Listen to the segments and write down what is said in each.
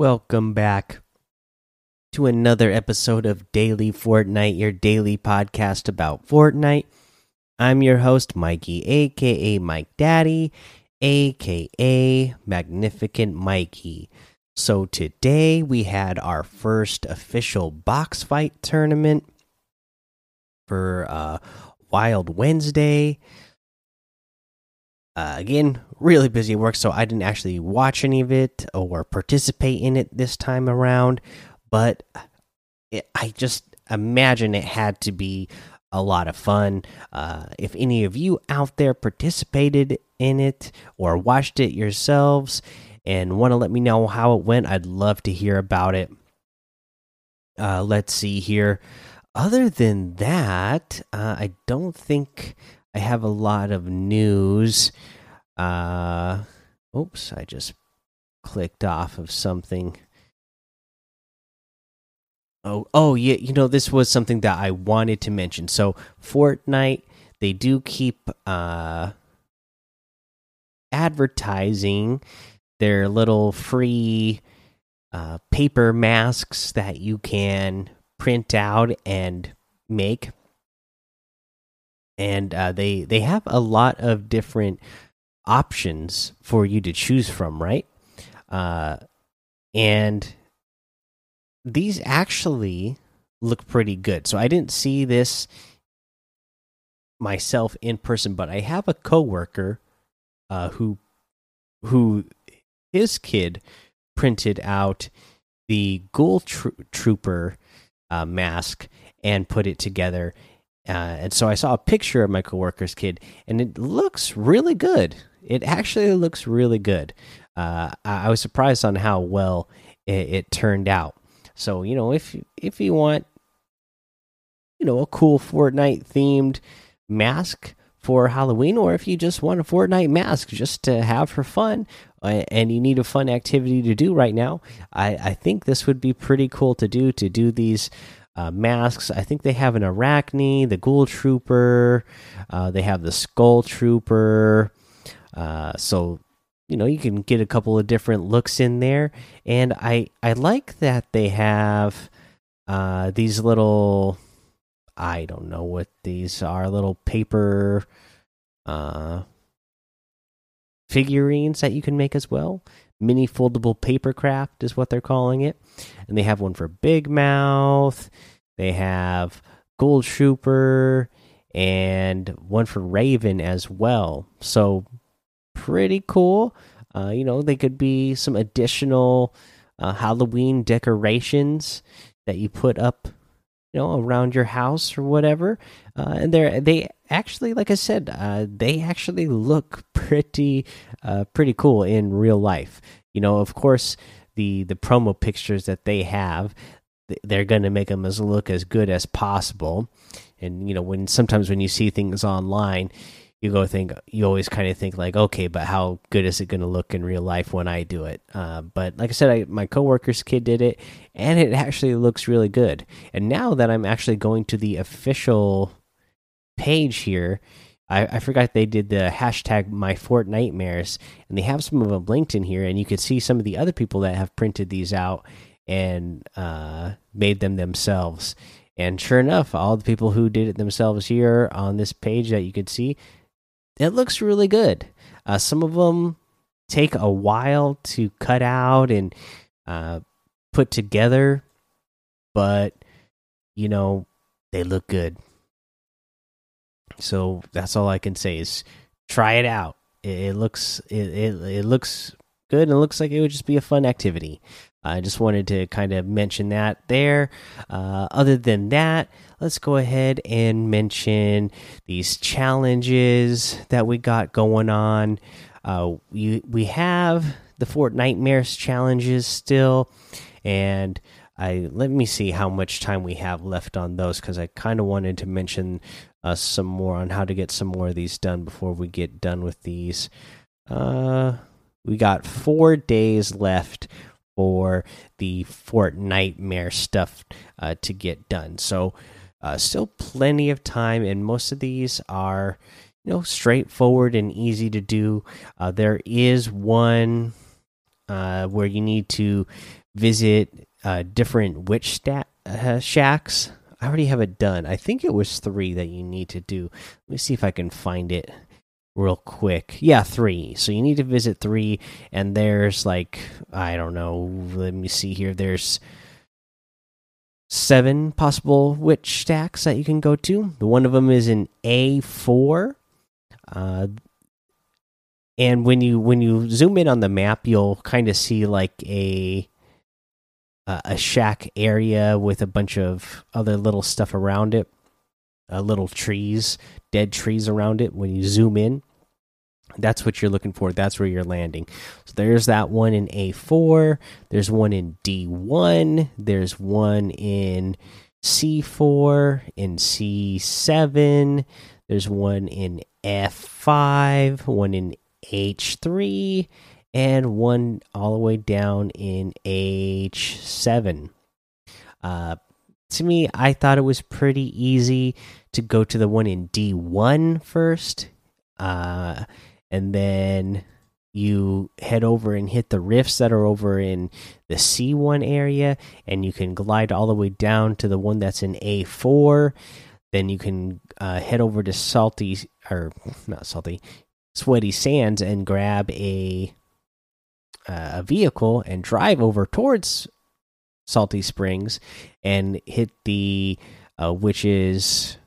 Welcome back to another episode of Daily Fortnite, your daily podcast about Fortnite. I'm your host, Mikey, aka Mike Daddy, aka Magnificent Mikey. So today we had our first official box fight tournament for uh, Wild Wednesday. Uh, again, really busy work, so I didn't actually watch any of it or participate in it this time around. But it, I just imagine it had to be a lot of fun. Uh, if any of you out there participated in it or watched it yourselves and want to let me know how it went, I'd love to hear about it. Uh, let's see here. Other than that, uh, I don't think I have a lot of news. Uh, oops, I just clicked off of something. Oh, oh yeah, you know this was something that I wanted to mention. So Fortnite, they do keep uh advertising their little free uh, paper masks that you can print out and make and uh, they they have a lot of different options for you to choose from, right? Uh, and these actually look pretty good. So I didn't see this myself in person, but I have a coworker uh, who who his kid printed out the Ghoul tro Trooper uh, mask and put it together uh, and so I saw a picture of my coworker's kid, and it looks really good. It actually looks really good. Uh, I, was surprised on how well it, it, turned out. So you know, if if you want, you know, a cool Fortnite themed mask for Halloween, or if you just want a Fortnite mask just to have for fun, uh, and you need a fun activity to do right now, I, I think this would be pretty cool to do. To do these uh, masks. I think they have an Arachne, the Ghoul Trooper. Uh, they have the Skull Trooper. Uh, so you know you can get a couple of different looks in there, and I I like that they have uh, these little. I don't know what these are. Little paper uh, figurines that you can make as well mini foldable paper craft is what they're calling it. And they have one for big mouth. They have Ghoul Trooper and one for raven as well. So pretty cool. Uh, you know they could be some additional uh, halloween decorations that you put up you know around your house or whatever uh, and they're they actually like i said uh, they actually look pretty uh, pretty cool in real life. You know of course the the promo pictures that they have they're going to make them as look as good as possible. And you know when sometimes when you see things online you go think you always kind of think like okay but how good is it going to look in real life when i do it? Uh, but like i said I, my coworker's kid did it and it actually looks really good. And now that i'm actually going to the official page here I, I forgot they did the hashtag my Fortnitemares and they have some of them linked in here and you could see some of the other people that have printed these out and uh, made them themselves. And sure enough all the people who did it themselves here on this page that you could see it looks really good. Uh, some of them take a while to cut out and uh, put together, but you know they look good. So that's all I can say is try it out. It, it looks it, it, it looks good and it looks like it would just be a fun activity. I just wanted to kind of mention that there. Uh, other than that, let's go ahead and mention these challenges that we got going on. Uh, we we have the Fortnitemares challenges still, and I let me see how much time we have left on those because I kind of wanted to mention uh, some more on how to get some more of these done before we get done with these. Uh, we got four days left for the Fortnitemare stuff uh, to get done. So, uh, still plenty of time, and most of these are, you know, straightforward and easy to do. Uh, there is one uh, where you need to visit uh, different witch stat, uh, shacks. I already have it done. I think it was three that you need to do. Let me see if I can find it real quick. Yeah, three. So you need to visit three, and there's like I don't know. Let me see here. There's seven possible witch stacks that you can go to. The one of them is in A four. Uh, and when you when you zoom in on the map, you'll kind of see like a a shack area with a bunch of other little stuff around it, uh, little trees, dead trees around it. When you zoom in, that's what you're looking for. That's where you're landing. So there's that one in A4. There's one in D1. There's one in C4, in C7. There's one in F5, one in H3, and one all the way down in H7. Uh, to me, I thought it was pretty easy to go to the one in D1 first. Uh, and then you head over and hit the rifts that are over in the C1 area, and you can glide all the way down to the one that's in A4. Then you can uh, head over to Salty, or not Salty, Sweaty Sands and grab a uh, a vehicle and drive over towards Salty Springs and hit the uh, witch's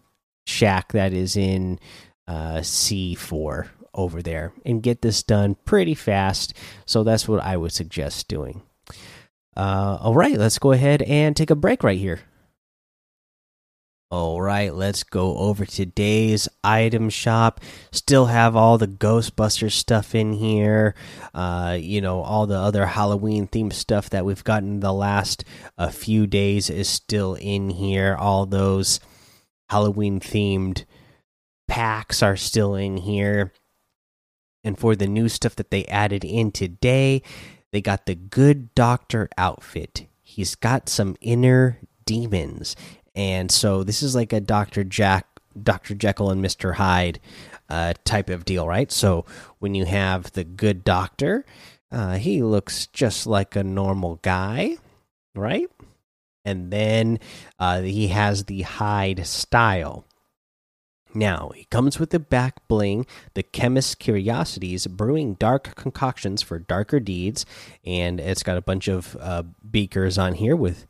shack that is in uh, C4 over there and get this done pretty fast. So that's what I would suggest doing. Uh, all right, let's go ahead and take a break right here. All right, let's go over to today's item shop. Still have all the Ghostbuster stuff in here. Uh, you know, all the other Halloween themed stuff that we've gotten the last a uh, few days is still in here. All those Halloween themed packs are still in here. And for the new stuff that they added in today, they got the Good Doctor outfit. He's got some inner demons. And so this is like a Dr. Jack Dr. Jekyll and Mr. Hyde uh, type of deal, right? So when you have the good doctor, uh, he looks just like a normal guy, right? And then uh, he has the Hyde style. Now, he comes with the back bling, the chemist's curiosities, brewing dark concoctions for darker deeds, and it's got a bunch of uh, beakers on here with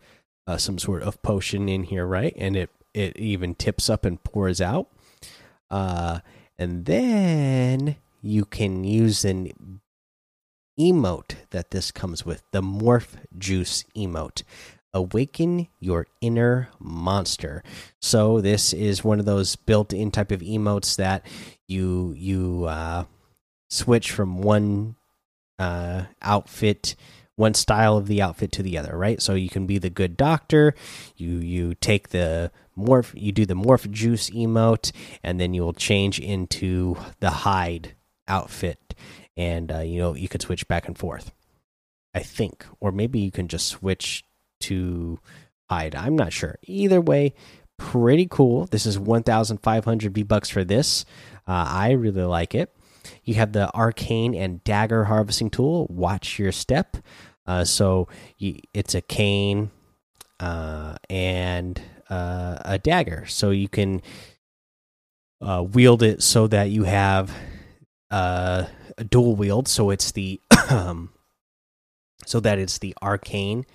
uh, some sort of potion in here, right? And it it even tips up and pours out. Uh, and then you can use an emote that this comes with, the morph juice emote awaken your inner monster. So this is one of those built-in type of emotes that you you uh, switch from one uh, outfit one style of the outfit to the other right? So you can be the good doctor you you take the morph you do the morph juice emote and then you will change into the Hyde outfit. And uh, you know you could switch back and forth i think. Or maybe you can just switch to Hyde. I'm not sure. Either way, pretty cool. This is 1,500 V bucks for this. Uh, I really like it. You have the arcane and dagger harvesting tool. Watch your step. Uh, so you, it's a cane uh, and uh, a dagger, so you can uh, wield it so that you have uh, a dual wield. So it's the um, so that it's the arcane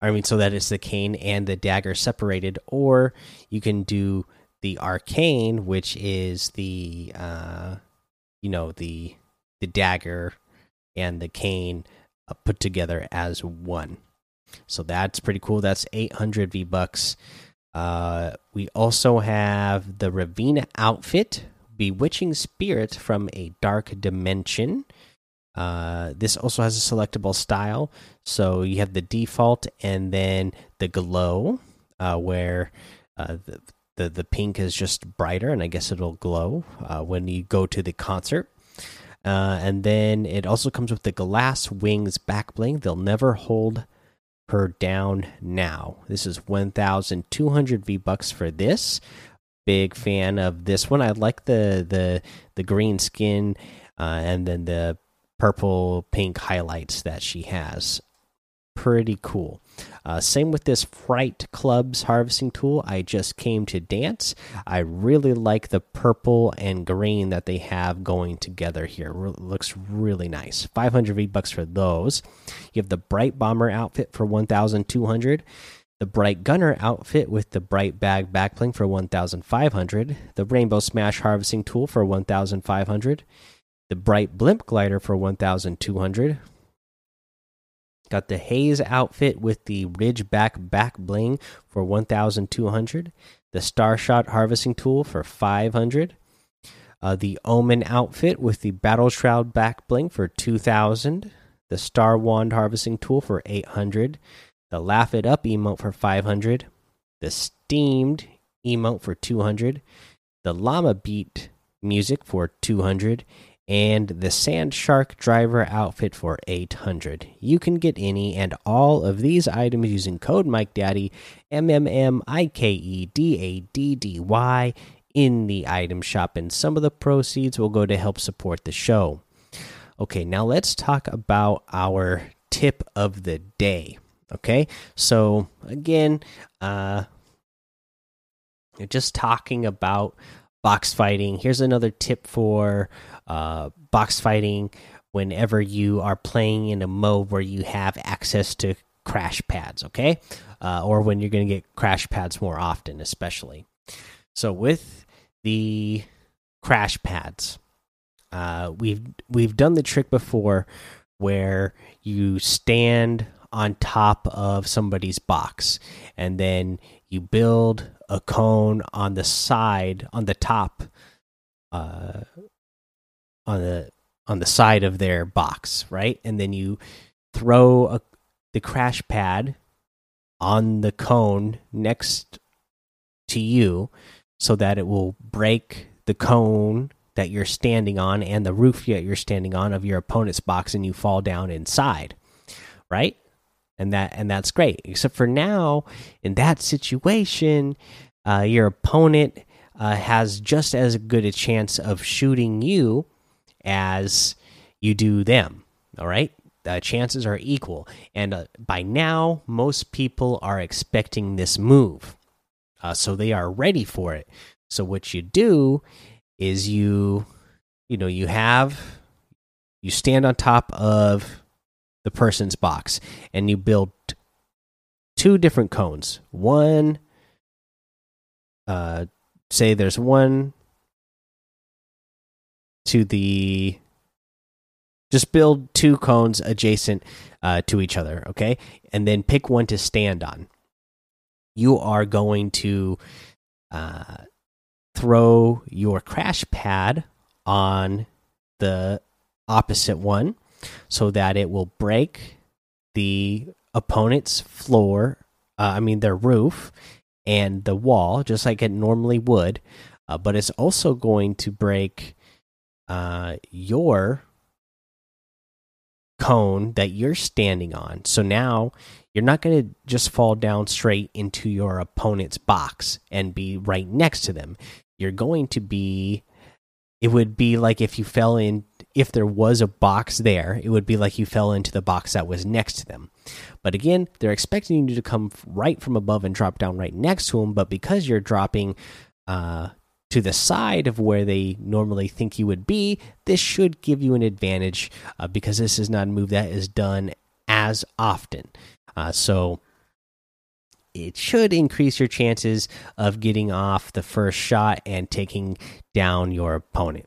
I mean, so that it's the cane and the dagger separated, or you can do the arcane, which is the uh, you know the the dagger and the cane uh, put together as one. So that's pretty cool. That's 800 V bucks. Uh, we also have the Ravina outfit, Bewitching Spirit from a Dark Dimension. Uh, this also has a selectable style. So you have the default and then the glow, uh, where uh, the, the, the pink is just brighter, and I guess it'll glow uh, when you go to the concert. Uh, and then it also comes with the glass wings back bling. They'll never hold her down now. This is 1,200 V bucks for this. Big fan of this one. I like the the the green skin and then the purple pink highlights that she has. pretty cool. Uh, same with this Fright Clubs harvesting tool. I just came to dance. I really like the purple and green that they have going together here. Re looks really nice. 500 V bucks for those. You have the Bright Bomber outfit for 1,200. The Bright Gunner outfit with the Bright Bag back bling for 1,500. The Rainbow Smash harvesting tool for 1,500. The Bright Blimp glider for 1,200 Got the Haze outfit with the Ridgeback back bling for 1200. The Starshot harvesting tool for 500. Uh, the Omen outfit with the Battle Shroud back bling for 2000. The Star Wand harvesting tool for 800. The Laugh It Up emote for 500. The Steamed emote for 200. The Llama Beat music for 200 and the Sand Shark Driver outfit for 800. You can get any and all of these items using code Mike Daddy M M M I K E D A D D Y in the item shop and some of the proceeds will go to help support the show. Okay, now let's talk about our tip of the day. Okay? So, again, uh just talking about box fighting. Here's another tip for uh, box fighting whenever you are playing in a mode where you have access to crash pads, okay? Uh, or when you're going to get crash pads more often, especially. So with the crash pads, uh, we've we've done the trick before where you stand on top of somebody's box and then you build a cone on the side on the top uh, on the on the side of their box, right? And then you throw a, the crash pad on the cone next to you so that it will break the cone that you're standing on and the roof that you're standing on of your opponent's box and you fall down inside right and that and that's great except for now in that situation uh, your opponent uh, has just as good a chance of shooting you as you do them. All right. The chances are equal. And uh, by now, most people are expecting this move. Uh, so they are ready for it. So what you do is you, you know, you have, you stand on top of the person's box and you build two different cones. One, uh, say there's one to the just build two cones adjacent uh, to each other, okay? And then pick one to stand on. You are going to uh, throw your crash pad on the opposite one so that it will break the opponent's floor, uh, I mean, their roof and the wall, just like it normally would. Uh, but it's also going to break uh, your cone that you're standing on. So now you're not going to just fall down straight into your opponent's box and be right next to them. You're going to be, it would be like if you fell in, if there was a box there, it would be like you fell into the box that was next to them. But again, they're expecting you to come right from above and drop down right next to them. But because you're dropping, uh, to the side of where they normally think you would be, this should give you an advantage uh, because this is not a move that is done as often. Uh, so it should increase your chances of getting off the first shot and taking down your opponent.